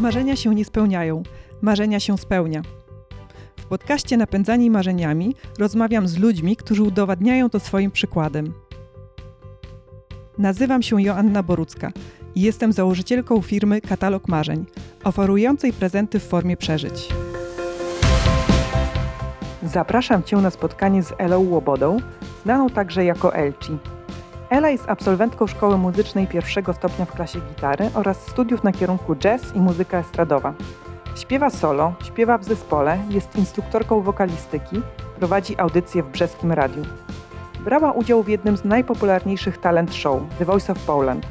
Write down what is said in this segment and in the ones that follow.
Marzenia się nie spełniają, marzenia się spełnia. W podcaście Napędzani Marzeniami rozmawiam z ludźmi, którzy udowadniają to swoim przykładem. Nazywam się Joanna Borucka i jestem założycielką firmy Katalog Marzeń, oferującej prezenty w formie przeżyć. Zapraszam Cię na spotkanie z Elą Łobodą, znaną także jako Elci. Ela jest absolwentką szkoły muzycznej pierwszego stopnia w klasie gitary oraz studiów na kierunku jazz i muzyka estradowa. Śpiewa solo, śpiewa w zespole, jest instruktorką wokalistyki, prowadzi audycje w brzeskim radiu. Brała udział w jednym z najpopularniejszych talent show The Voice of Poland.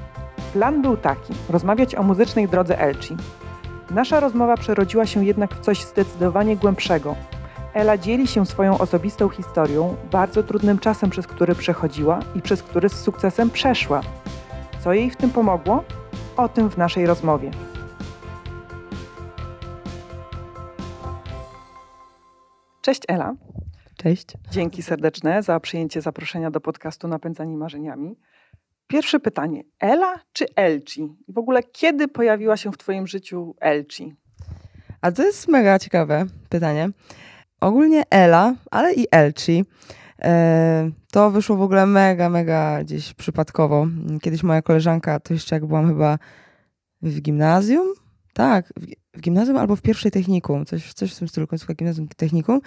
Plan był taki: rozmawiać o muzycznej drodze Elci. Nasza rozmowa przerodziła się jednak w coś zdecydowanie głębszego, Ela dzieli się swoją osobistą historią, bardzo trudnym czasem, przez który przechodziła i przez który z sukcesem przeszła. Co jej w tym pomogło? O tym w naszej rozmowie. Cześć Ela. Cześć. Dzięki serdeczne za przyjęcie zaproszenia do podcastu Napędzani Marzeniami. Pierwsze pytanie. Ela czy Elci? W ogóle kiedy pojawiła się w Twoim życiu Elci? A to jest mega ciekawe pytanie. Ogólnie Ela, ale i Elci. E, to wyszło w ogóle mega, mega gdzieś przypadkowo. Kiedyś moja koleżanka, to jeszcze jak byłam chyba w gimnazjum, tak, w gimnazjum albo w pierwszej technikum, coś, coś w tym stylu, końcówka gimnazjum technikum.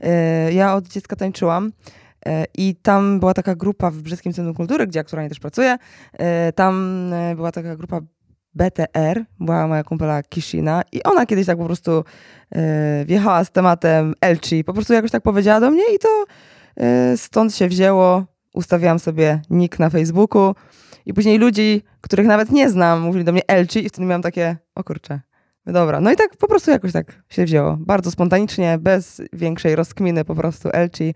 E, ja od dziecka tańczyłam e, i tam była taka grupa w Brzeskim Centrum Kultury, gdzie aktualnie też pracuję. Tam była taka grupa BTR, była moja kumpela Kishina i ona kiedyś tak po prostu e, wjechała z tematem Elchi, po prostu jakoś tak powiedziała do mnie i to e, stąd się wzięło. Ustawiałam sobie nick na Facebooku i później ludzi, których nawet nie znam, mówili do mnie Elchi i wtedy miałam takie, o kurczę, dobra. No i tak po prostu jakoś tak się wzięło. Bardzo spontanicznie, bez większej rozkminy po prostu Elchi.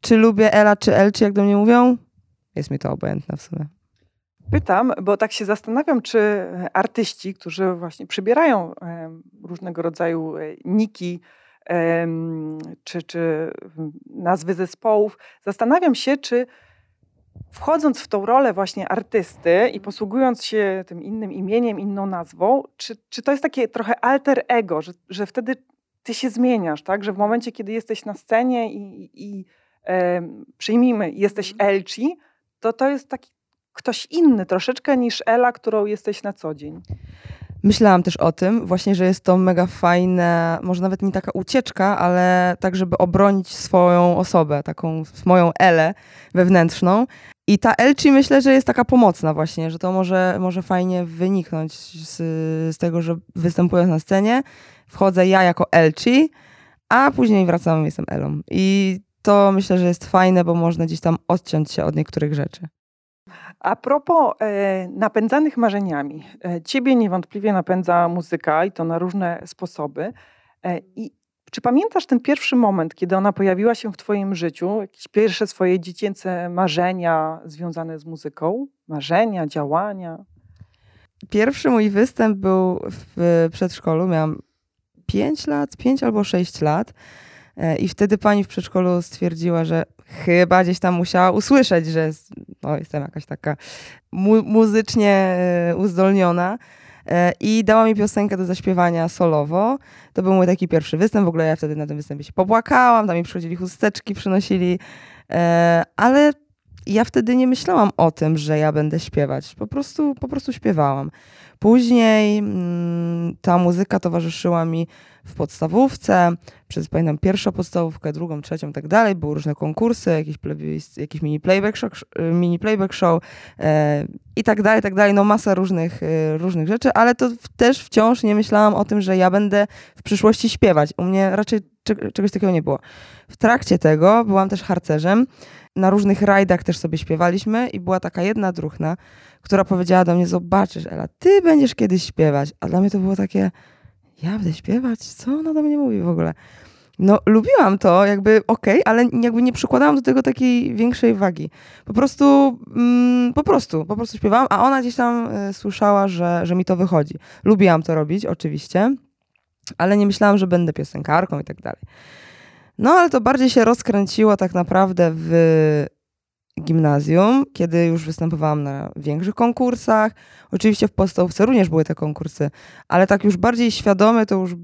Czy lubię Ela, czy Elchi, jak do mnie mówią? Jest mi to obojętne w sumie. Pytam, bo tak się zastanawiam, czy artyści, którzy właśnie przybierają różnego rodzaju e, niki, czy, czy nazwy zespołów, zastanawiam się, czy wchodząc w tą rolę właśnie artysty i posługując się tym innym imieniem, inną nazwą, czy, czy to jest takie trochę alter ego, że, że wtedy ty się zmieniasz, tak? Że w momencie, kiedy jesteś na scenie i, i e, przyjmijmy, jesteś mhm. Elci, to to jest taki ktoś inny troszeczkę niż Ela, którą jesteś na co dzień. Myślałam też o tym, właśnie, że jest to mega fajne, może nawet nie taka ucieczka, ale tak, żeby obronić swoją osobę, taką moją Elę wewnętrzną. I ta Elci myślę, że jest taka pomocna właśnie, że to może, może fajnie wyniknąć z, z tego, że występując na scenie, wchodzę ja jako Elci, a później wracam, jestem Elą. I to myślę, że jest fajne, bo można gdzieś tam odciąć się od niektórych rzeczy. A propos e, napędzanych marzeniami. E, ciebie niewątpliwie napędza muzyka i to na różne sposoby. E, I czy pamiętasz ten pierwszy moment, kiedy ona pojawiła się w Twoim życiu? Jakieś pierwsze swoje dziecięce marzenia związane z muzyką? Marzenia, działania? Pierwszy mój występ był w przedszkolu. Miałam 5 lat, 5 albo 6 lat. E, I wtedy pani w przedszkolu stwierdziła, że chyba gdzieś tam musiała usłyszeć, że no, jestem jakaś taka mu muzycznie e, uzdolniona. E, I dała mi piosenkę do zaśpiewania solowo. To był mój taki pierwszy występ. W ogóle ja wtedy na tym występie się popłakałam, tam mi przychodzili chusteczki, przynosili. Ale ja wtedy nie myślałam o tym, że ja będę śpiewać. Po prostu, po prostu śpiewałam. Później mm, ta muzyka towarzyszyła mi w podstawówce, przez pamiętam pierwszą podstawówkę, drugą, trzecią i tak dalej. Były różne konkursy, jakiś, jakiś mini playback show, mini playback show e, i tak dalej, tak dalej. No masa różnych, e, różnych rzeczy, ale to też wciąż nie myślałam o tym, że ja będę w przyszłości śpiewać. U mnie raczej czegoś takiego nie było. W trakcie tego byłam też harcerzem. Na różnych rajdach też sobie śpiewaliśmy i była taka jedna druhna, która powiedziała do mnie, zobaczysz Ela, ty będziesz kiedyś śpiewać. A dla mnie to było takie, ja będę śpiewać? Co ona do mnie mówi w ogóle? No, lubiłam to, jakby okej, okay, ale jakby nie przykładałam do tego takiej większej wagi. Po prostu, mm, po prostu, po prostu śpiewałam, a ona gdzieś tam y, słyszała, że, że mi to wychodzi. Lubiłam to robić, oczywiście, ale nie myślałam, że będę piosenkarką i tak dalej. No, ale to bardziej się rozkręciło tak naprawdę w gimnazjum, kiedy już występowałam na większych konkursach. Oczywiście w podstawówce również były te konkursy, ale tak już bardziej świadome to już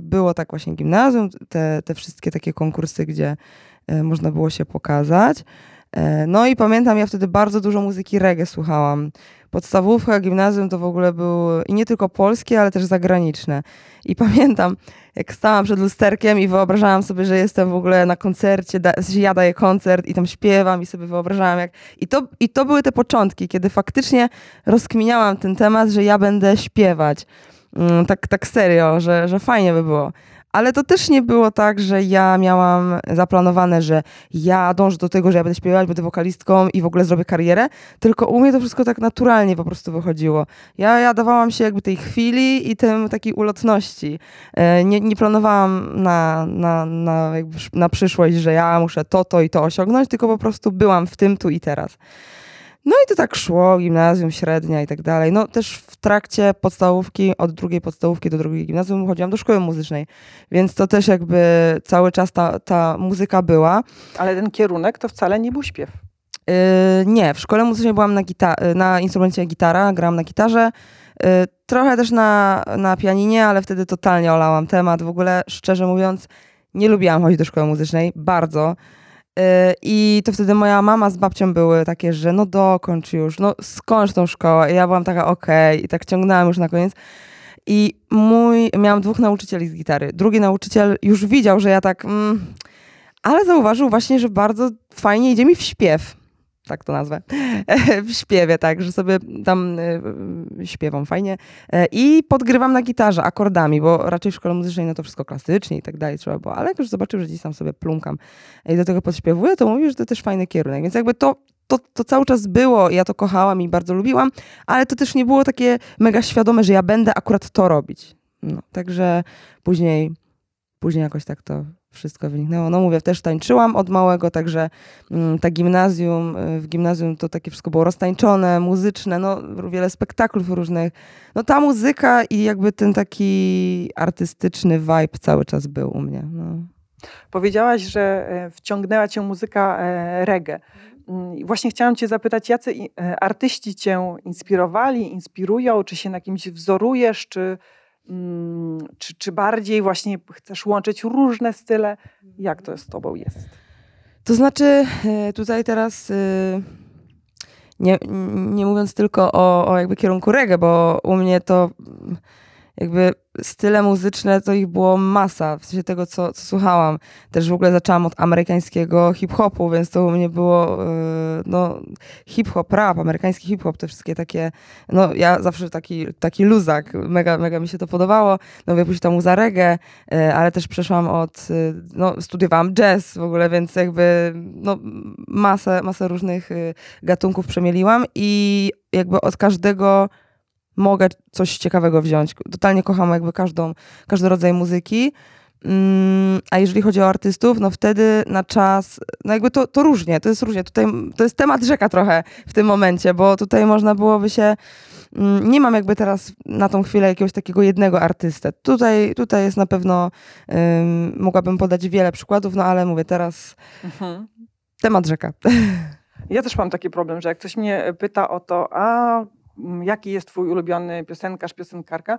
było tak właśnie gimnazjum, te, te wszystkie takie konkursy, gdzie e, można było się pokazać. E, no i pamiętam, ja wtedy bardzo dużo muzyki reggae słuchałam. Podstawówka, gimnazjum to w ogóle były i nie tylko polskie, ale też zagraniczne. I pamiętam, jak stałam przed lusterkiem i wyobrażałam sobie, że jestem w ogóle na koncercie, da, ja daję koncert i tam śpiewam i sobie wyobrażałam jak... I to, I to były te początki, kiedy faktycznie rozkminiałam ten temat, że ja będę śpiewać. Mm, tak, tak serio, że, że fajnie by było. Ale to też nie było tak, że ja miałam zaplanowane, że ja dążę do tego, że ja będę śpiewać, będę wokalistką i w ogóle zrobię karierę, tylko u mnie to wszystko tak naturalnie po prostu wychodziło. Ja, ja dawałam się jakby tej chwili i tym takiej ulotności. E, nie, nie planowałam na, na, na, na przyszłość, że ja muszę to, to i to osiągnąć, tylko po prostu byłam w tym tu i teraz. No i to tak szło, gimnazjum, średnia i tak dalej. No też w trakcie podstawówki, od drugiej podstawówki do drugiej gimnazjum chodziłam do szkoły muzycznej, więc to też jakby cały czas ta, ta muzyka była. Ale ten kierunek to wcale nie był śpiew. Yy, nie, w szkole muzycznej byłam na, gita- na instrumencie gitara, gram na gitarze. Yy, trochę też na, na pianinie, ale wtedy totalnie olałam temat. W ogóle, szczerze mówiąc, nie lubiłam chodzić do szkoły muzycznej, bardzo. Y, I to wtedy moja mama z babcią były takie, że no dokończ już, no skończ tą szkołę. I ja byłam taka okej okay. i tak ciągnęłam już na koniec. I mój, miałam dwóch nauczycieli z gitary. Drugi nauczyciel już widział, że ja tak, mm, ale zauważył właśnie, że bardzo fajnie idzie mi w śpiew tak to nazwę, w śpiewie, tak, że sobie tam y, śpiewam fajnie e, i podgrywam na gitarze akordami, bo raczej w szkole muzycznej no to wszystko klasycznie i tak dalej trzeba było, ale jak już zobaczył, że gdzieś tam sobie plumkam i do tego podśpiewuję, to mówi, że to też fajny kierunek, więc jakby to to, to cały czas było, ja to kochałam i bardzo lubiłam, ale to też nie było takie mega świadome, że ja będę akurat to robić. No, także później, później jakoś tak to wszystko wyniknęło. No mówię, też tańczyłam od małego, także mm, ta gimnazjum, y, w gimnazjum to takie wszystko było roztańczone, muzyczne, no wiele spektaklów różnych. No ta muzyka i jakby ten taki artystyczny vibe cały czas był u mnie. No. Powiedziałaś, że e, wciągnęła cię muzyka e, reggae. Mm, właśnie chciałam cię zapytać, jacy e, artyści cię inspirowali, inspirują, czy się na kimś wzorujesz, czy czy, czy bardziej właśnie chcesz łączyć różne style? Jak to z tobą jest? To znaczy, e, tutaj teraz e, nie, nie mówiąc tylko o, o jakby kierunku reggae, bo u mnie to jakby style muzyczne to ich było masa, w sensie tego, co, co słuchałam. Też w ogóle zaczęłam od amerykańskiego hip-hopu, więc to u mnie było yy, no, hip-hop, rap, amerykański hip-hop, te wszystkie takie, no ja zawsze taki, taki luzak, mega, mega mi się to podobało. No wiem, później tam muza reggae, yy, ale też przeszłam od, yy, no studiowałam jazz w ogóle, więc jakby no masę, masę różnych y, gatunków przemieliłam i jakby od każdego mogę coś ciekawego wziąć. Totalnie kocham jakby każdą, każdy rodzaj muzyki. Mm, a jeżeli chodzi o artystów, no wtedy na czas, no jakby to, to różnie, to jest różnie. Tutaj to jest temat rzeka trochę w tym momencie, bo tutaj można byłoby się. Mm, nie mam jakby teraz na tą chwilę jakiegoś takiego jednego artystę. Tutaj, tutaj jest na pewno, um, mogłabym podać wiele przykładów, no ale mówię teraz mhm. temat rzeka. Ja też mam taki problem, że jak ktoś mnie pyta o to, a jaki jest twój ulubiony piosenkarz, piosenkarka,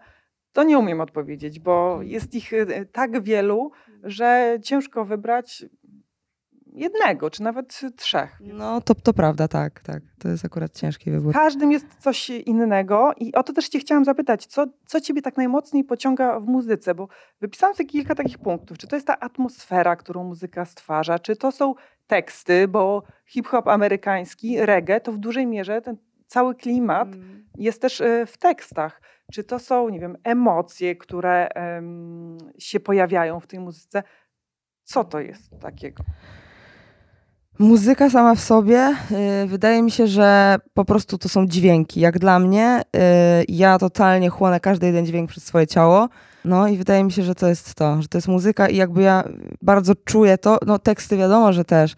to nie umiem odpowiedzieć, bo mhm. jest ich y, tak wielu, że ciężko wybrać jednego, czy nawet trzech. No to, to prawda, tak, tak. To jest akurat ciężki wybór. W każdym jest coś innego i o to też cię chciałam zapytać, co, co ciebie tak najmocniej pociąga w muzyce, bo wypisałam sobie kilka takich punktów. Czy to jest ta atmosfera, którą muzyka stwarza, czy to są teksty, bo hip-hop amerykański, reggae, to w dużej mierze ten cały klimat mm. jest też e, w tekstach. Czy to są, nie wiem, emocje, które um, się pojawiają w tej muzyce? Co to jest takiego? Muzyka sama w sobie, y, wydaje mi się, że po prostu to są dźwięki. Jak dla mnie, y, ja totalnie chłonę każdy jeden dźwięk przez swoje ciało. No i wydaje mi się, że to jest to, że to jest muzyka i jakby ja bardzo czuję to, no teksty wiadomo, że też.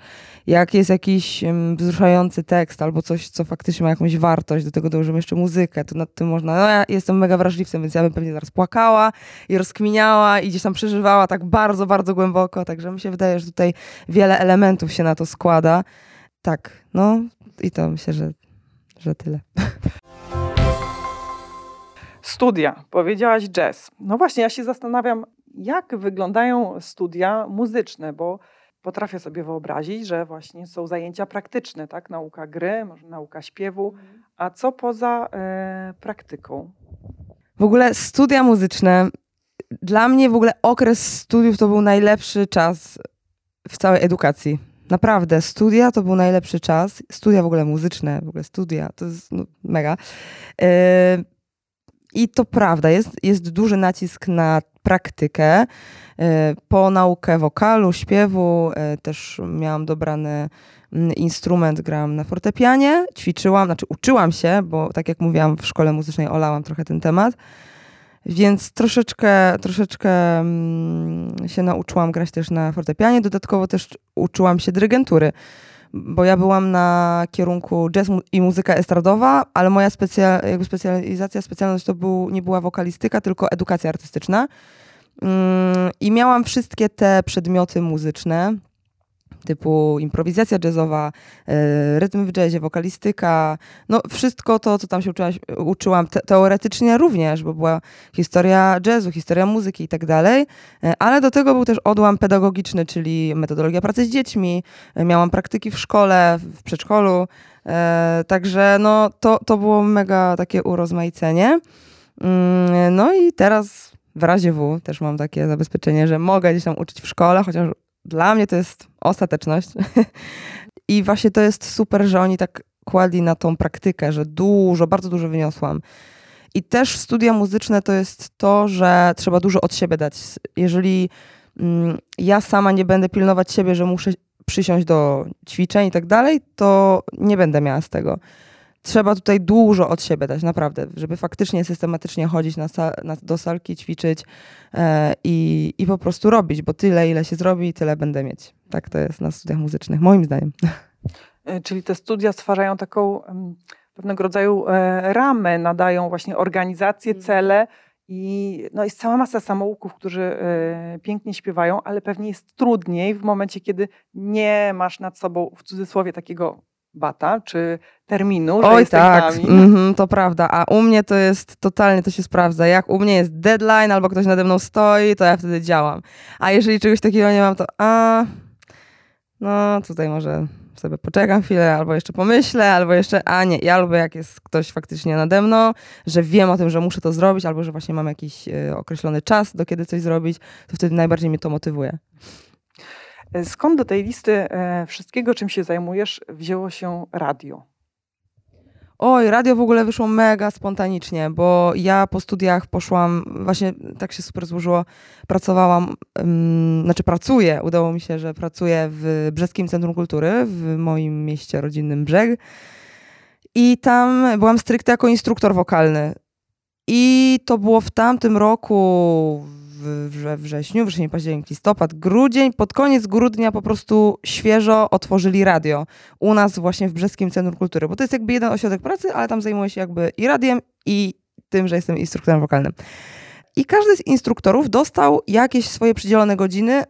Jak jest jakiś wzruszający tekst albo coś, co faktycznie ma jakąś wartość, do tego dołożymy jeszcze muzykę, to nad tym można, no ja jestem mega wrażliwcem, więc ja bym pewnie zaraz płakała i rozkminiała i gdzieś tam przeżywała tak bardzo, bardzo głęboko, także mi się wydaje, że tutaj wiele elementów się na to składa. tak, no i to myślę, że, że tyle. Studia, powiedziałaś jazz. No właśnie, ja się zastanawiam, jak wyglądają studia muzyczne, bo potrafię sobie wyobrazić, że właśnie są zajęcia praktyczne, tak? Nauka gry, nauka śpiewu, a co poza e, praktyką? W ogóle studia muzyczne, dla mnie w ogóle okres studiów to był najlepszy czas w całej edukacji. Naprawdę, studia to był najlepszy czas. Studia w ogóle muzyczne, w ogóle studia, to jest no, mega. Yy, I to prawda, jest, jest duży nacisk na praktykę. Yy, po naukę wokalu, śpiewu, yy, też miałam dobrany mm, instrument, grałam na fortepianie, ćwiczyłam, znaczy uczyłam się, bo tak jak mówiłam, w szkole muzycznej olałam trochę ten temat. Więc troszeczkę, troszeczkę mm, się nauczyłam grać też na fortepianie. Dodatkowo też uczyłam się dyrygentury, bo ja byłam na kierunku jazz i muzyka estradowa, ale moja specja, jakby specjalizacja, specjalność to był, nie była wokalistyka, tylko edukacja artystyczna. Mm, I miałam wszystkie te przedmioty muzyczne typu improwizacja jazzowa, e, rytm w jazzie, wokalistyka, no wszystko to, co tam się uczyłam, uczyłam te, teoretycznie również, bo była historia jazzu, historia muzyki i tak dalej, e, ale do tego był też odłam pedagogiczny, czyli metodologia pracy z dziećmi, e, miałam praktyki w szkole, w przedszkolu, także no to, to było mega takie urozmaicenie. Mm, no i teraz w razie W też mam takie zabezpieczenie, że mogę gdzieś tam uczyć w szkole, chociaż dla mnie to jest ostateczność. I właśnie to jest super, że oni tak kładli na tą praktykę, że dużo, bardzo dużo wyniosłam. I też studia muzyczne to jest to, że trzeba dużo od siebie dać. Jeżeli mm, ja sama nie będę pilnować siebie, że muszę przysiąść do ćwiczeń i tak dalej, to nie będę miała z tego trzeba tutaj dużo od siebie dać, naprawdę, żeby faktycznie systematycznie chodzić na, na do salki, ćwiczyć e, i, i po prostu robić, bo tyle, ile się zrobi, tyle będę mieć. Tak to jest na studiach muzycznych, moim zdaniem. E, czyli te studia stwarzają taką pewnego rodzaju e, ramę, nadają właśnie organizację, mhm. cele i no jest cała masa samouków, którzy e, pięknie śpiewają, ale pewnie jest trudniej w momencie, kiedy nie masz nad sobą w cudzysłowie takiego bata, czy terminu, że Oj, tak, mm-hmm, to prawda. A u mnie to jest totalnie, to się sprawdza. Jak u mnie jest deadline albo ktoś nade mną stoi, to ja wtedy działam. A jeżeli czegoś takiego nie mam, to a, no tutaj może sobie poczekam chwilę, albo jeszcze pomyślę, albo jeszcze, a nie, ja lubię jak jest ktoś faktycznie nade mną, że wiem o tym, że muszę to zrobić, albo że właśnie mam jakiś y, określony czas, do kiedy coś zrobić, to wtedy najbardziej mnie to motywuje. Skąd do tej listy e, wszystkiego, czym się zajmujesz, wzięło się radio? Oj, radio w ogóle wyszło mega spontanicznie, bo ja po studiach poszłam, właśnie tak się super złożyło, pracowałam, um, znaczy pracuję, udało mi się, że pracuję w Brzeskim Centrum Kultury w moim mieście rodzinnym Brzeg i tam byłam stricte jako instruktor wokalny. I to było w tamtym roku, we wrześniu, wrzesień, październik, listopad, grudzień. Pod koniec grudnia po prostu świeżo otworzyli radio u nas właśnie w Brzeskim Centrum Kultury, bo to jest jakby jeden ośrodek pracy, ale tam zajmuję się jakby i radiem, i tym, że jestem instruktorem wokalnym. I każdy z instruktorów dostał jakieś swoje przydzielone godziny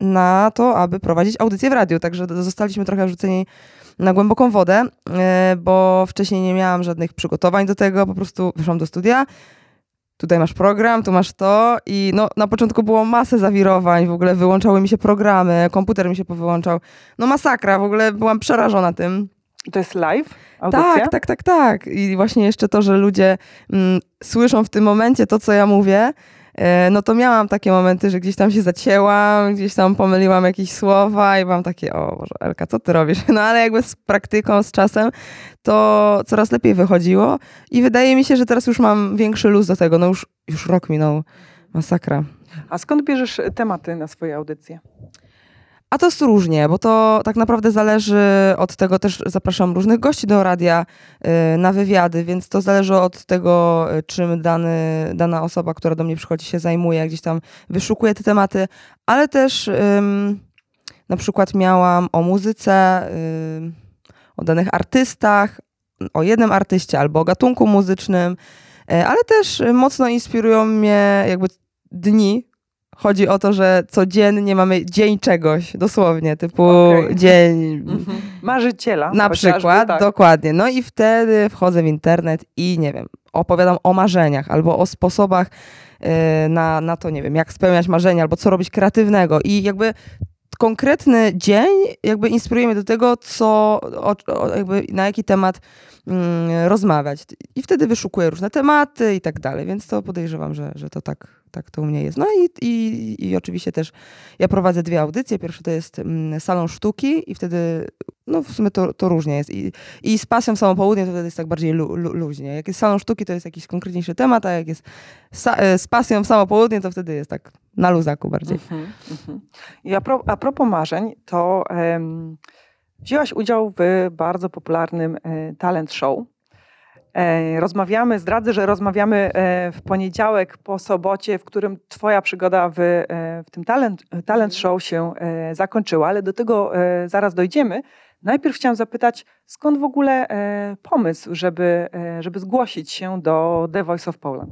na to, aby prowadzić audycję w radiu. Także zostaliśmy trochę wrzuceni na głęboką wodę, e, bo wcześniej nie miałam żadnych przygotowań do tego, po prostu wyszłam do studia, tutaj masz program, tu masz to i no na początku było masę zawirowań, w ogóle wyłączały mi się programy, komputer mi się powyłączał. No masakra, w ogóle byłam przerażona tym. To jest live? Audycja? Tak, tak, tak, tak. I właśnie jeszcze to, że ludzie mm, słyszą w tym momencie to, co ja mówię, no to miałam takie momenty, że gdzieś tam się zacięłam, gdzieś tam pomyliłam jakieś słowa i mam takie, o Boże, Elka, co ty robisz? No ale jakby z praktyką, z czasem to coraz lepiej wychodziło i wydaje mi się, że teraz już mam większy luz do tego, no już, już rok minął, masakra. A skąd bierzesz tematy na swoje audycje? A to jest różnie, bo to tak naprawdę zależy od tego, też zapraszam różnych gości do radia y, na wywiady, więc to zależy od tego, y, czym dany, dana osoba, która do mnie przychodzi, się zajmuje, gdzieś tam wyszukuje te tematy, ale też na przykład miałam o muzyce, o danych artystach, o jednym artyście albo o gatunku muzycznym, y, ale też mocno inspirują mnie jakby dni, Chodzi o to, że codziennie mamy dzień czegoś, dosłownie, typu Okej. dzień Mhm. Marzyciela. na przykład, tak. dokładnie. No i wtedy wchodzę w internet i nie wiem, opowiadam o marzeniach albo o sposobach e, na, na to, nie wiem, jak spełniać marzenia albo co robić kreatywnego i jakby konkretny dzień jakby inspiruje mnie do tego, co, o, o, jakby na jaki temat mm, rozmawiać. I wtedy wyszukuję różne tematy i tak dalej, więc to podejrzewam, że, że to tak, tak to u mnie jest. No i, i, i oczywiście też ja prowadzę dwie audycje. Pierwsze to jest mm, Salon Sztuki i wtedy, no w sumie to, to różnie jest. I, I z pasją samo południe to wtedy jest tak bardziej lu, lu, luźnie. Jak jest Salon Sztuki, to jest jakiś konkretniejszy temat, a jak jest sa, e, z pasją samo południe, to wtedy jest tak na luzaku bardziej. Mhm, mhm. I a, pro, a propos marzeń, to em, wzięłaś udział w bardzo popularnym e, talent show. E, rozmawiamy, zdradzę, że rozmawiamy e, w poniedziałek po sobocie, w którym twoja przygoda w, e, w tym talent, talent show się zakończyła, ale do tego zaraz dojdziemy. Najpierw chciałam zapytać, skąd w ogóle pomysł, żeby, żeby zgłosić się do The Voice of Poland?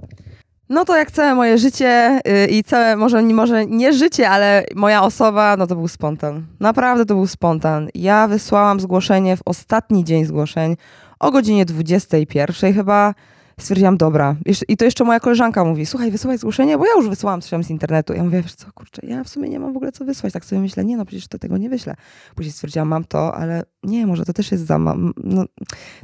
No to jak całe moje życie y, i całe, może, może nie życie, ale moja osoba, no to był spontan. Naprawdę to był spontan. Ja wysłałam zgłoszenie w ostatni dzień zgłoszeń o godzinie 21 chyba. Stwierdziłam, dobra. I to jeszcze moja koleżanka mówi, słuchaj, wysyłaj zgłoszenie, bo ja już wysłałam tam z internetu. Ja mówię, wiesz co, kurczę, ja w sumie nie mam w ogóle co wysłać. Tak sobie myślę, nie no, przecież to tego nie wyślę. Później stwierdziłam, mam to, ale nie, może to też jest za... ma- No,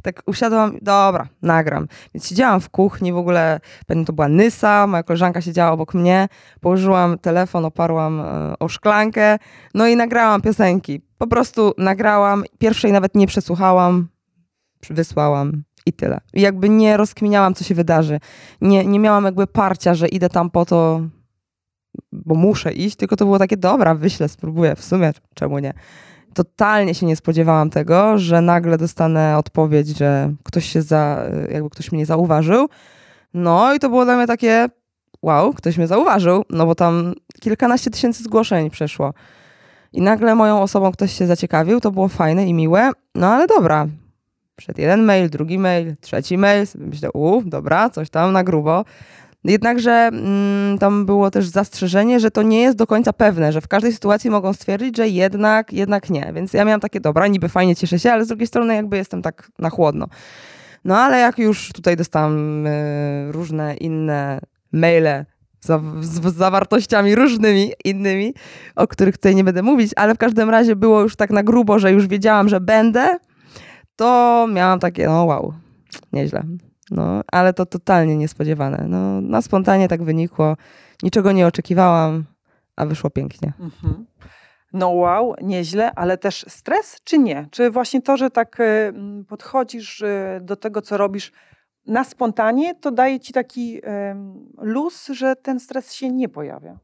tak usiadłam, dobra, nagram. Więc siedziałam w kuchni, w ogóle, pewnie to była Nysa, moja koleżanka siedziała obok mnie, położyłam telefon, oparłam e, o szklankę, no i nagrałam piosenki. Po prostu nagrałam, pierwszej nawet nie przesłuchałam, wysłałam i tyle. I jakby nie rozkminiałam, co się wydarzy. Nie, nie miałam jakby parcia, że idę tam po to, bo muszę iść, tylko to było takie, dobra, wyślę, spróbuję, w sumie czemu nie. Totalnie się nie spodziewałam tego, że nagle dostanę odpowiedź, że ktoś się za, jakby ktoś mnie zauważył. No i to było dla mnie takie, wow, ktoś mnie zauważył, no bo tam kilkanaście tysięcy zgłoszeń przeszło. I nagle moją osobą ktoś się zaciekawił, to było fajne i miłe, no ale dobra. Przed jeden mail, drugi mail, trzeci mail, sobie myślę, u, dobra, coś tam na grubo. Jednakże mm, tam było też zastrzeżenie, że to nie jest do końca pewne, że w każdej sytuacji mogą stwierdzić, że jednak, jednak nie. Więc ja miałam takie, dobra, niby fajnie, cieszę się, ale z drugiej strony jakby jestem tak na chłodno. No ale jak już tutaj dostałam e, różne inne maile z, z zawartościami różnymi, innymi, o których tutaj nie będę mówić, ale w każdym razie było już tak na grubo, że już wiedziałam, że będę, to miałam takie, no wow, nieźle. No, ale to totalnie niespodziewane. No, na spontanie tak wynikło. Niczego nie oczekiwałam, a wyszło pięknie. Mhm. No wow, nieźle, ale też stres czy nie? Czy właśnie to, że tak m, podchodzisz e, do tego, co robisz na spontanie, to daje ci taki luz, że ten stres się nie pojawia?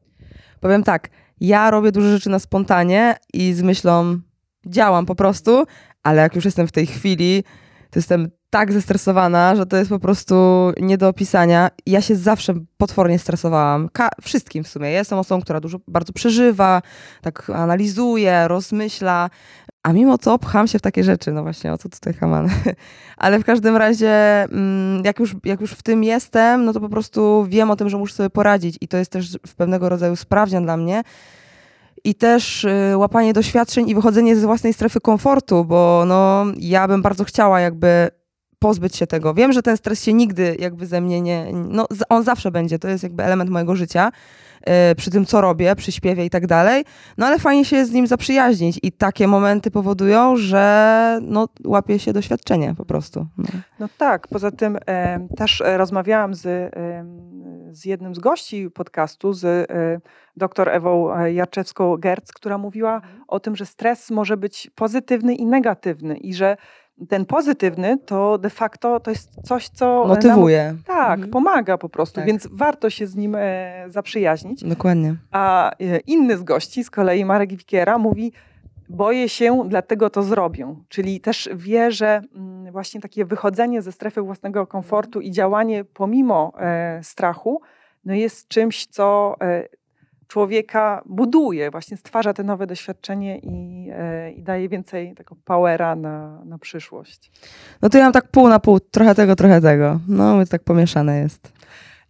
Powiem tak, ja robię dużo rzeczy na spontanie i z myślą działam po prostu, ale jak już jestem w tej chwili, to jestem tak zestresowana, że to jest po prostu nie do opisania. Ja się zawsze potwornie stresowałam. Ka- wszystkim w sumie. Ja jestem osobą, która dużo, bardzo przeżywa, tak analizuje, rozmyśla, a mimo to pcham się w takie rzeczy. No właśnie, o co tutaj Haman? Ale w każdym razie, mm, jak już, jak już w tym jestem, no to po prostu wiem o tym, że muszę sobie poradzić i to jest też pewnego rodzaju sprawdzian dla mnie. I też y, łapanie doświadczeń i wychodzenie ze własnej strefy komfortu, bo no, ja bym bardzo chciała jakby pozbyć się tego. Wiem, że ten stres się nigdy jakby ze mnie nie... No, on zawsze będzie, to jest jakby element mojego życia, przy tym, co robię, przy śpiewie i tak dalej. No ale fajnie się z nim zaprzyjaźnić i takie momenty powodują, że no, łapię się doświadczenie po prostu. No. No tak, poza tym em, też e, rozmawiałam z, em, z jednym z gości podcastu, z e, dr Ewą e, Jarczewską-Gerc, która mówiła o tym, że stres może być pozytywny i negatywny i że ten pozytywny to de facto to jest coś, co nam, Motywuje. tak, Mhm. pomaga po prostu, Tak. więc warto się z nim e, zaprzyjaźnić. Dokładnie. A e, inny z gości, z kolei Marek Wikiera, mówi: Boję się, dlatego to zrobię. Czyli też wie, że mm, właśnie takie wychodzenie ze strefy własnego komfortu i działanie pomimo e, strachu no jest czymś, co e, człowieka buduje, właśnie stwarza te nowe doświadczenie i, e, i daje więcej tego powera na, na przyszłość. No to ja mam tak pół na pół, trochę tego, trochę tego. No, tak pomieszane jest.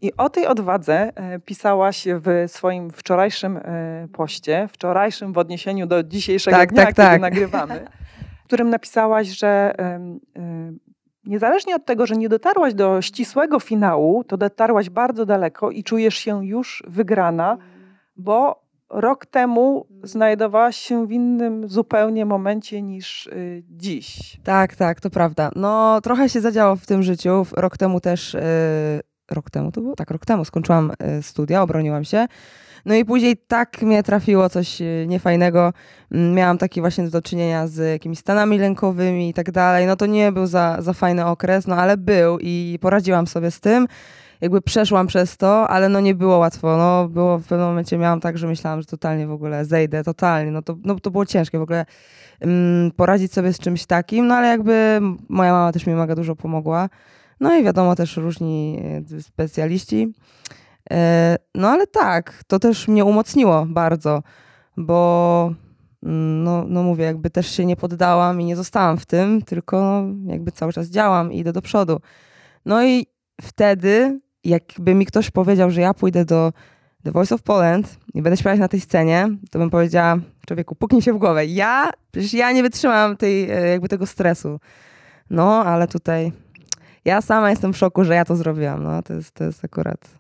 I o tej odwadze e, pisałaś w swoim wczorajszym e, poście, wczorajszym w odniesieniu do dzisiejszego Tak, dnia, tak, kiedy tak. nagrywamy, w którym napisałaś, że niezależnie od tego, że nie dotarłaś do ścisłego finału, to dotarłaś bardzo daleko i czujesz się już wygrana, bo rok temu znajdowałaś się w innym zupełnie momencie niż y, dziś. Tak, tak, to prawda. No, trochę się zadziało w tym życiu. Rok temu też, yy, rok temu to było? Tak, rok temu skończyłam yy, studia, obroniłam się. No i później tak mnie trafiło coś niefajnego. Mm, Miałam takie właśnie do czynienia z jakimiś stanami lękowymi i tak dalej. No to nie był za, za fajny okres, no ale był i poradziłam sobie z tym. Jakby przeszłam przez to, ale no nie było łatwo. No było w pewnym momencie miałam tak, że myślałam, że totalnie w ogóle zejdę, totalnie. No to, no to było ciężkie w ogóle mm, poradzić sobie z czymś takim, no ale jakby moja mama też mi mega dużo pomogła. No i wiadomo też różni e, specjaliści. E, No ale tak, to też mnie umocniło bardzo, bo mm, no, no mówię, jakby też się nie poddałam i nie zostałam w tym, tylko jakby cały czas działam i idę do przodu. No i wtedy, jakby mi ktoś powiedział, że ja pójdę do The Voice of Poland i będę śpiewać na tej scenie, to bym powiedziała, człowieku, puknij się w głowę. Ja, przecież ja nie wytrzymam tej, e, jakby tego stresu. No, ale tutaj ja sama jestem w szoku, że ja to zrobiłam. No, to jest, to jest akurat...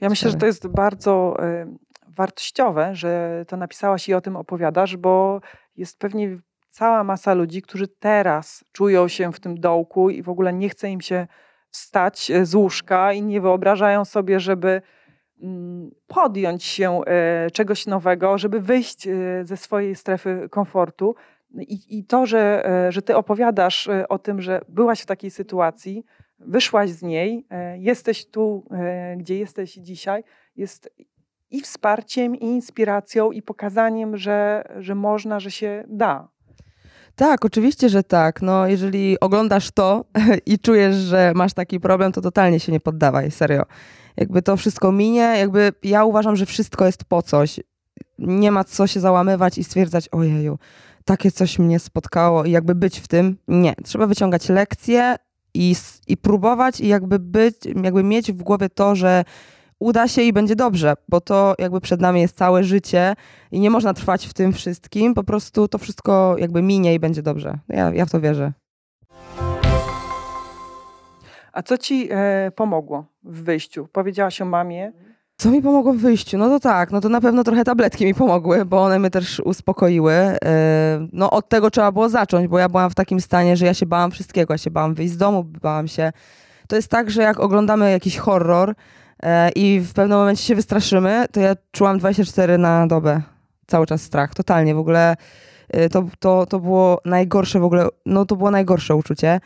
Ja myślę, że to jest bardzo y, wartościowe, że to napisałaś i o tym opowiadasz, bo jest pewnie cała masa ludzi, którzy teraz czują się w tym dołku i w ogóle nie chce im się wstać e, z łóżka i nie wyobrażają sobie, żeby mm, podjąć się e, czegoś nowego, żeby wyjść e, ze swojej strefy komfortu. I, i to, że, że ty opowiadasz o tym, że byłaś w takiej sytuacji, wyszłaś z niej, jesteś tu, gdzie jesteś dzisiaj, jest i wsparciem, i inspiracją, i pokazaniem, że, że można, że się da. Tak, oczywiście, że tak. No, jeżeli oglądasz to i czujesz, że masz taki problem, to totalnie się nie poddawaj, serio. Jakby to wszystko minie, jakby ja uważam, że wszystko jest po coś. Nie ma co się załamywać i stwierdzać, ojeju, takie coś mnie spotkało i jakby być w tym. Nie, trzeba wyciągać lekcje i, i próbować i jakby być, jakby mieć w głowie to, że uda się i będzie dobrze, bo to jakby przed nami jest całe życie i nie można trwać w tym wszystkim, po prostu to wszystko jakby minie i będzie dobrze. Ja, ja w to wierzę. A co ci e, pomogło w wyjściu? Powiedziałaś o mamie. Co mi pomogło w wyjściu? No to tak, no to na pewno trochę tabletki mi pomogły, bo one mnie też uspokoiły. Yy, No od tego trzeba było zacząć, bo ja byłam w takim stanie, że ja się bałam wszystkiego. Ja się bałam wyjść z domu, bałam się. To jest tak, że jak oglądamy jakiś horror e, i w pewnym momencie się wystraszymy, to ja czułam 24 na dobę. Cały czas strach, totalnie. W ogóle e, to, to, to było najgorsze w ogóle, no to było najgorsze uczucie.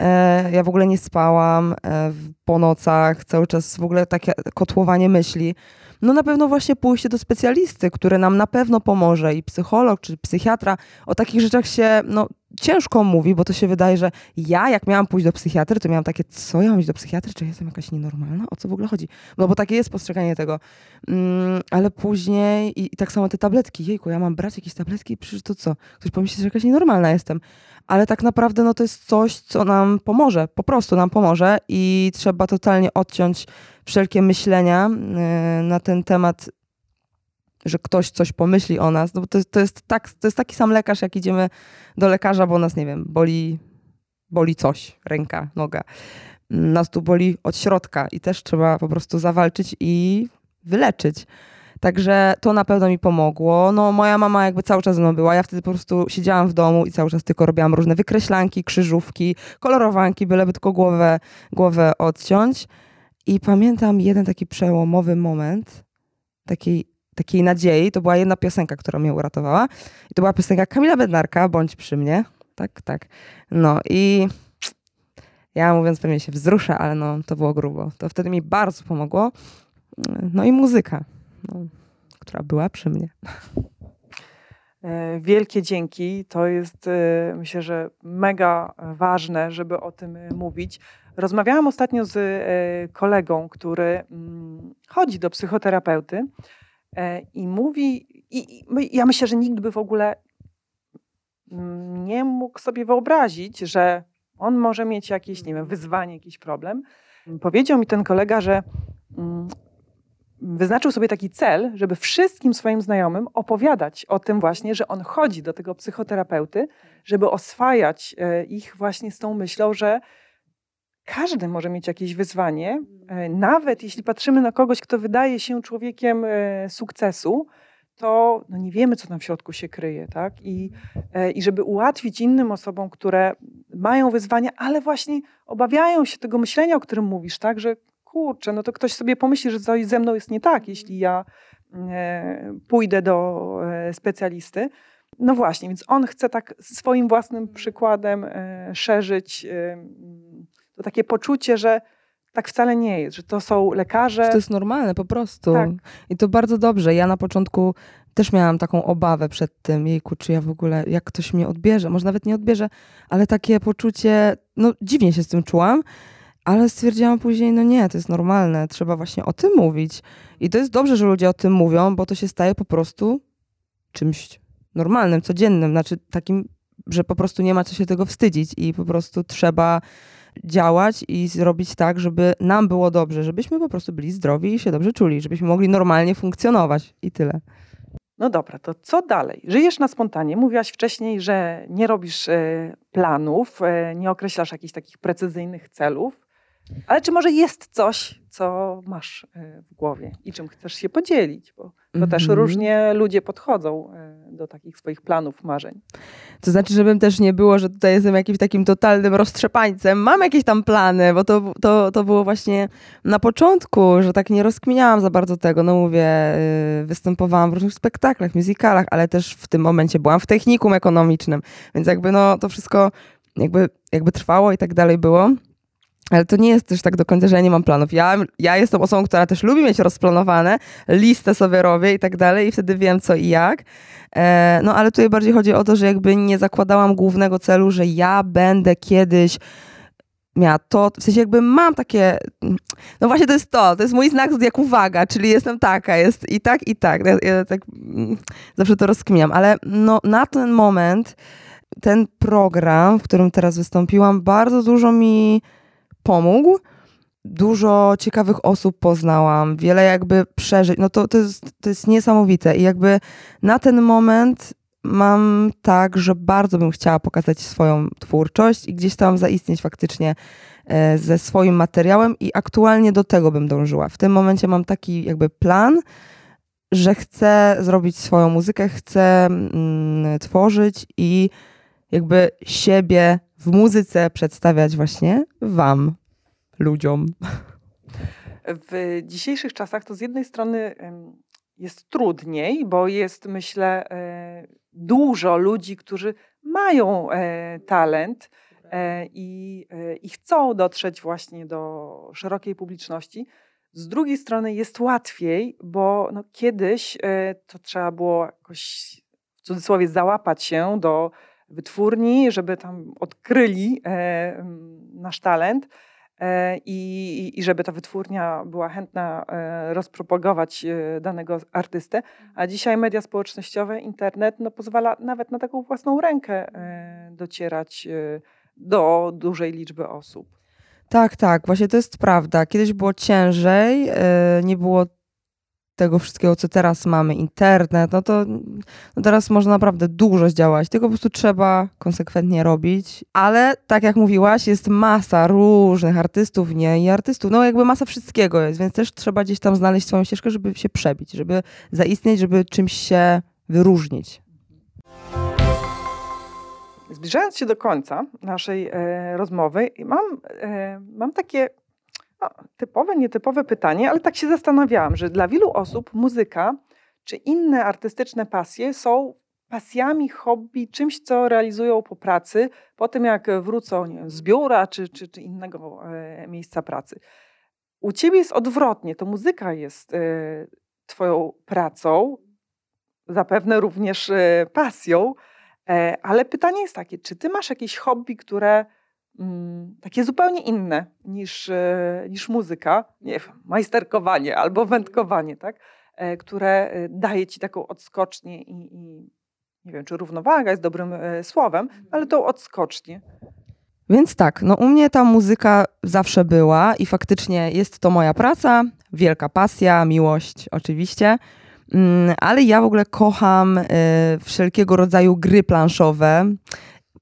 E, Ja w ogóle nie spałam e, po nocach, cały czas w ogóle takie kotłowanie myśli. No na pewno właśnie pójście do specjalisty, który nam na pewno pomoże i psycholog czy psychiatra. O takich rzeczach się no, ciężko mówi, bo to się wydaje, że ja jak miałam pójść do psychiatry, to miałam takie, co ja mam iść do psychiatry, czy jestem jakaś nienormalna? O co w ogóle chodzi? No bo takie jest postrzeganie tego. Mm, ale później i, i tak samo te tabletki. Jejku, ja mam brać jakieś tabletki? Przecież to co? Ktoś pomyśli, że jakaś nienormalna jestem ale tak naprawdę no, to jest coś, co nam pomoże, po prostu nam pomoże i trzeba totalnie odciąć wszelkie myślenia yy, na ten temat, że ktoś coś pomyśli o nas, no bo to, to, jest tak, to jest taki sam lekarz, jak idziemy do lekarza, bo nas, nie wiem, boli, boli coś, ręka, noga. Nas tu boli od środka i też trzeba po prostu zawalczyć i wyleczyć. Także to na pewno mi pomogło. No, moja mama jakby cały czas ze mną była. Ja wtedy po prostu siedziałam w domu i cały czas tylko robiłam różne wykreślanki, krzyżówki, kolorowanki, byleby tylko głowę, głowę odciąć. I pamiętam jeden taki przełomowy moment takiej, takiej nadziei. To była jedna piosenka, która mnie uratowała. I to była piosenka Kamila Bednarka, Bądź przy mnie. Tak, tak. No i ja mówiąc pewnie się wzruszę, ale no to było grubo. To wtedy mi bardzo pomogło. No i muzyka, no, która była przy mnie. E, Wielkie dzięki. To jest, e, myślę, że mega ważne, żeby o tym e, mówić. Rozmawiałam ostatnio z kolegą, który mm, chodzi do psychoterapeuty i mówi, i, i ja myślę, że nikt by w ogóle nie mógł sobie wyobrazić, że on może mieć jakieś, nie wiem, wyzwanie, jakiś problem. Powiedział mi ten kolega, że mm, wyznaczył sobie taki cel, żeby wszystkim swoim znajomym opowiadać o tym właśnie, że on chodzi do tego psychoterapeuty, żeby oswajać e, ich właśnie z tą myślą, że każdy może mieć jakieś wyzwanie, e, nawet jeśli patrzymy na kogoś, kto wydaje się człowiekiem e, sukcesu, to no nie wiemy, co tam w środku się kryje, tak? I, I żeby ułatwić innym osobom, które mają wyzwania, ale właśnie obawiają się tego myślenia, o którym mówisz, tak? Że kurczę, no to ktoś sobie pomyśli, że coś ze mną jest nie tak, jeśli ja e, pójdę do e, specjalisty. No właśnie, więc on chce tak swoim własnym przykładem e, szerzyć to takie poczucie, że tak wcale nie jest, że to są lekarze. Że to jest normalne po prostu. Tak. I to bardzo dobrze. Ja na początku też miałam taką obawę przed tym, jejku, czy ja w ogóle, jak ktoś mnie odbierze, może nawet nie odbierze, ale takie poczucie, no dziwnie się z tym czułam. Ale stwierdziłam później, no nie, to jest normalne, trzeba właśnie o tym mówić. I to jest dobrze, że ludzie o tym mówią, bo to się staje po prostu czymś normalnym, codziennym, znaczy takim, że po prostu nie ma co się tego wstydzić i po prostu trzeba działać i zrobić tak, żeby nam było dobrze, żebyśmy po prostu byli zdrowi i się dobrze czuli, żebyśmy mogli normalnie funkcjonować i tyle. No dobra, to co dalej? Żyjesz na spontanie. Mówiłaś wcześniej, że nie robisz e, planów, e, nie określasz jakichś takich precyzyjnych celów. Ale czy może jest coś, co masz e, w głowie i czym chcesz się podzielić? Bo to mm -hmm. też mhm. różnie ludzie podchodzą e, do takich swoich planów, marzeń. To znaczy, żebym też nie było, że tutaj jestem jakimś takim totalnym roztrzepańcem. Mam jakieś tam plany, bo to, to, to było właśnie na początku, że tak nie rozkminiałam za bardzo tego. No mówię, e, występowałam w różnych spektaklach, musicalach, ale też w tym momencie byłam w technikum ekonomicznym, więc jakby no to wszystko jakby, jakby trwało i tak dalej było. Ale to nie jest też tak do końca, że ja nie mam planów. Ja, ja jestem osobą, która też lubi mieć rozplanowane, listę sobie robię i tak dalej i wtedy wiem co i jak. E, no ale tutaj bardziej chodzi o to, że jakby nie zakładałam głównego celu, że ja będę kiedyś miała to, w sensie jakby mam takie, no właśnie to jest to, to jest mój znak jak uwaga, czyli jestem taka, jest i tak, i tak. Ja, ja tak mm, zawsze to rozkminiam, ale no na ten moment ten program, w którym teraz wystąpiłam, bardzo dużo mi pomógł. Dużo ciekawych osób poznałam, wiele jakby przeżyć. No to, to, jest, to jest niesamowite. I jakby na ten moment mam tak, że bardzo bym chciała pokazać swoją twórczość i gdzieś tam zaistnieć faktycznie e, ze swoim materiałem i aktualnie do tego bym dążyła. W tym momencie mam taki jakby plan, że chcę zrobić swoją muzykę, chcę mm, tworzyć i jakby siebie w muzyce przedstawiać właśnie Wam, ludziom. W dzisiejszych czasach to z jednej strony jest trudniej, bo jest, myślę, e, dużo ludzi, którzy mają e, talent e, i, i chcą dotrzeć właśnie do szerokiej publiczności. Z drugiej strony jest łatwiej, bo no kiedyś to trzeba było jakoś w cudzysłowie załapać się do wytwórni, żeby tam odkryli e, nasz talent. E, I, I, żeby ta wytwórnia była chętna e, rozpropagować danego artystę, a dzisiaj media społecznościowe, internet no, pozwala nawet na taką własną rękę docierać do dużej liczby osób. Tak, tak, właśnie to jest prawda. Kiedyś było ciężej, nie było tego wszystkiego, co teraz mamy, internet, no to no teraz można naprawdę dużo zdziałać, tylko po prostu trzeba konsekwentnie robić. Ale tak jak mówiłaś, jest masa różnych artystów, nie i artystów, no jakby masa wszystkiego jest, więc też trzeba gdzieś tam znaleźć swoją ścieżkę, żeby się przebić, żeby zaistnieć, żeby czymś się wyróżnić. Zbliżając się do końca naszej e, rozmowy, mam, e, mam takie no, typowe, nietypowe pytanie, ale tak się zastanawiałam, że dla wielu osób muzyka czy inne artystyczne pasje są pasjami, hobby, czymś, co realizują po pracy, po tym jak wrócą z biura czy, czy, czy innego e, miejsca pracy. U ciebie jest odwrotnie, to muzyka jest e, twoją pracą, zapewne również e, pasją, e, ale pytanie jest takie, czy ty masz jakieś hobby, które takie zupełnie inne niż, e, niż muzyka, nie wiem, majsterkowanie albo wędkowanie, tak? E, które e, daje ci taką odskocznię i, i nie wiem, czy równowaga jest dobrym słowem, ale tą odskocznię. Więc tak, no u mnie ta muzyka zawsze była i faktycznie jest to moja praca, wielka pasja, miłość oczywiście, mm, ale ja w ogóle kocham wszelkiego rodzaju gry planszowe,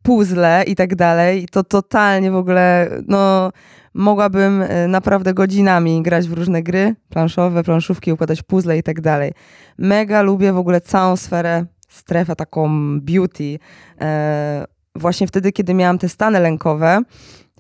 puzzle i tak dalej. To totalnie w ogóle, no mogłabym y, naprawdę godzinami grać w różne gry planszowe, planszówki, układać puzzle i tak dalej. Mega lubię w ogóle całą sferę, strefę taką beauty. E, właśnie wtedy, kiedy miałam te stany lękowe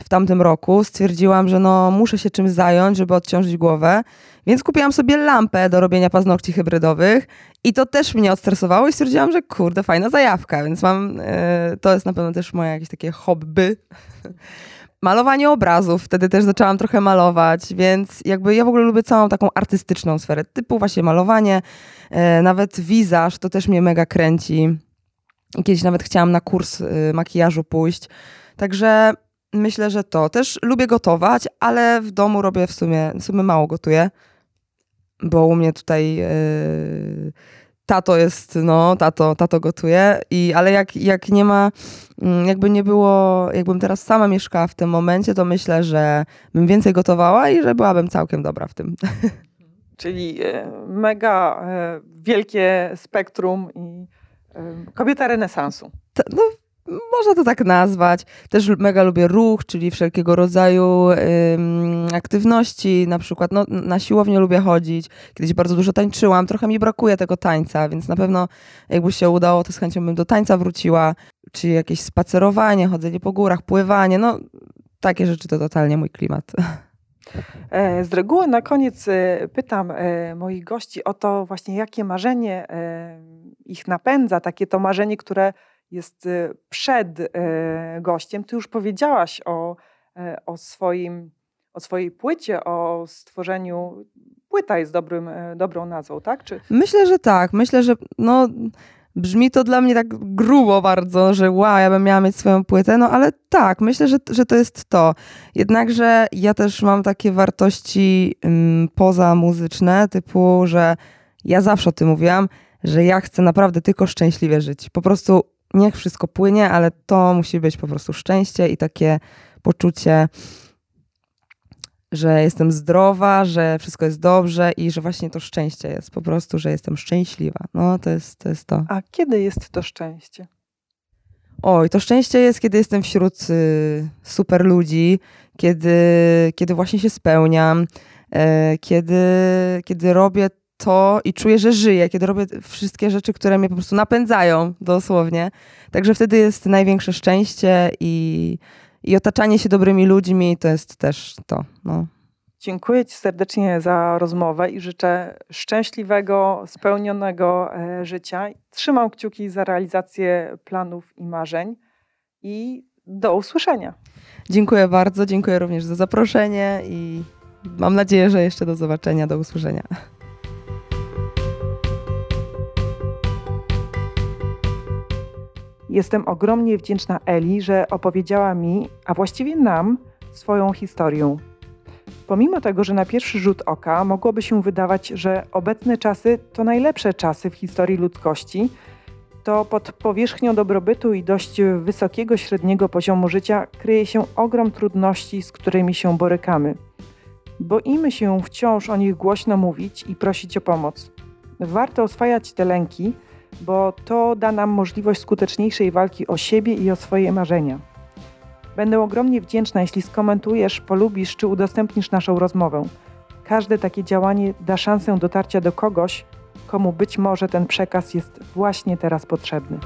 w tamtym roku, stwierdziłam, że no muszę się czymś zająć, żeby odciążyć głowę, więc kupiłam sobie lampę do robienia paznokci hybrydowych i to też mnie odstresowało i stwierdziłam, że kurde, fajna zajawka, więc mam, e, to jest na pewno też moje jakieś takie hobby. Malowanie obrazów, wtedy też zaczęłam trochę malować, więc jakby ja w ogóle lubię całą taką artystyczną sferę, typu właśnie malowanie, e, nawet wizaż, to też mnie mega kręci. Kiedyś nawet chciałam na kurs y, makijażu pójść. Także myślę, że to. Też lubię gotować, ale w domu robię w sumie, w sumie mało gotuję, bo u mnie tutaj yy, tato jest, no, tato, tato gotuje, i, ale jak, jak nie ma, mm, jakby nie było, jakbym teraz sama mieszkała w tym momencie, to myślę, że bym więcej gotowała i że byłabym całkiem dobra w tym. Czyli e, mega e, wielkie spektrum i Kobieta renesansu. no, można to tak nazwać. Też mega lubię ruch, czyli wszelkiego rodzaju ym, aktywności. Na przykład no, na siłownię lubię chodzić. Kiedyś bardzo dużo tańczyłam. Trochę mi brakuje tego tańca, więc na pewno jakby się udało, to z chęcią bym do tańca wróciła. Czy jakieś spacerowanie, chodzenie po górach, pływanie. No, takie rzeczy to totalnie mój klimat. E, z reguły na koniec e, pytam e, moich gości o to właśnie, jakie marzenie ich napędza, takie to marzenie, które jest przed gościem. Ty już powiedziałaś o, o, swoim, o swojej płycie, o stworzeniu. Płyta jest dobrym, dobrą nazwą, tak? Czy... Myślę, że tak. Myślę, że no, Brzmi to dla mnie tak grubo bardzo, że wow, ja bym miała mieć swoją płytę, no ale tak, myślę, że, że to jest to. Jednakże ja też mam takie wartości um, poza muzyczne, typu, że ja zawsze o tym mówiłam, że ja chcę naprawdę tylko szczęśliwie żyć. Po prostu niech wszystko płynie, ale to musi być po prostu szczęście i takie poczucie że jestem zdrowa, że wszystko jest dobrze i że właśnie to szczęście jest po prostu, że jestem szczęśliwa. No to jest to. Jest to. A kiedy jest to szczęście? Oj, to szczęście jest, kiedy jestem wśród y, super ludzi, kiedy, kiedy właśnie się spełniam, y, kiedy, kiedy robię to i czuję, że żyję, kiedy robię wszystkie rzeczy, które mnie po prostu napędzają dosłownie. Także wtedy jest największe szczęście i, i otaczanie się dobrymi ludźmi to jest też to. No. Dziękuję Ci serdecznie za rozmowę i życzę szczęśliwego, spełnionego e, życia. Trzymam kciuki za realizację planów i marzeń i do usłyszenia. Dziękuję bardzo, dziękuję również za zaproszenie i mam nadzieję, że jeszcze do zobaczenia, do usłyszenia. Jestem ogromnie wdzięczna Eli, że opowiedziała mi, a właściwie nam, swoją historię. Pomimo tego, że na pierwszy rzut oka mogłoby się wydawać, że obecne czasy to najlepsze czasy w historii ludzkości, to pod powierzchnią dobrobytu i dość wysokiego średniego poziomu życia kryje się ogrom trudności, z którymi się borykamy. Boimy się wciąż o nich głośno mówić i prosić o pomoc. Warto oswajać te lęki, bo to da nam możliwość skuteczniejszej walki o siebie i o swoje marzenia. Będę ogromnie wdzięczna, jeśli skomentujesz, polubisz czy udostępnisz naszą rozmowę. Każde takie działanie da szansę dotarcia do kogoś, komu być może ten przekaz jest właśnie teraz potrzebny.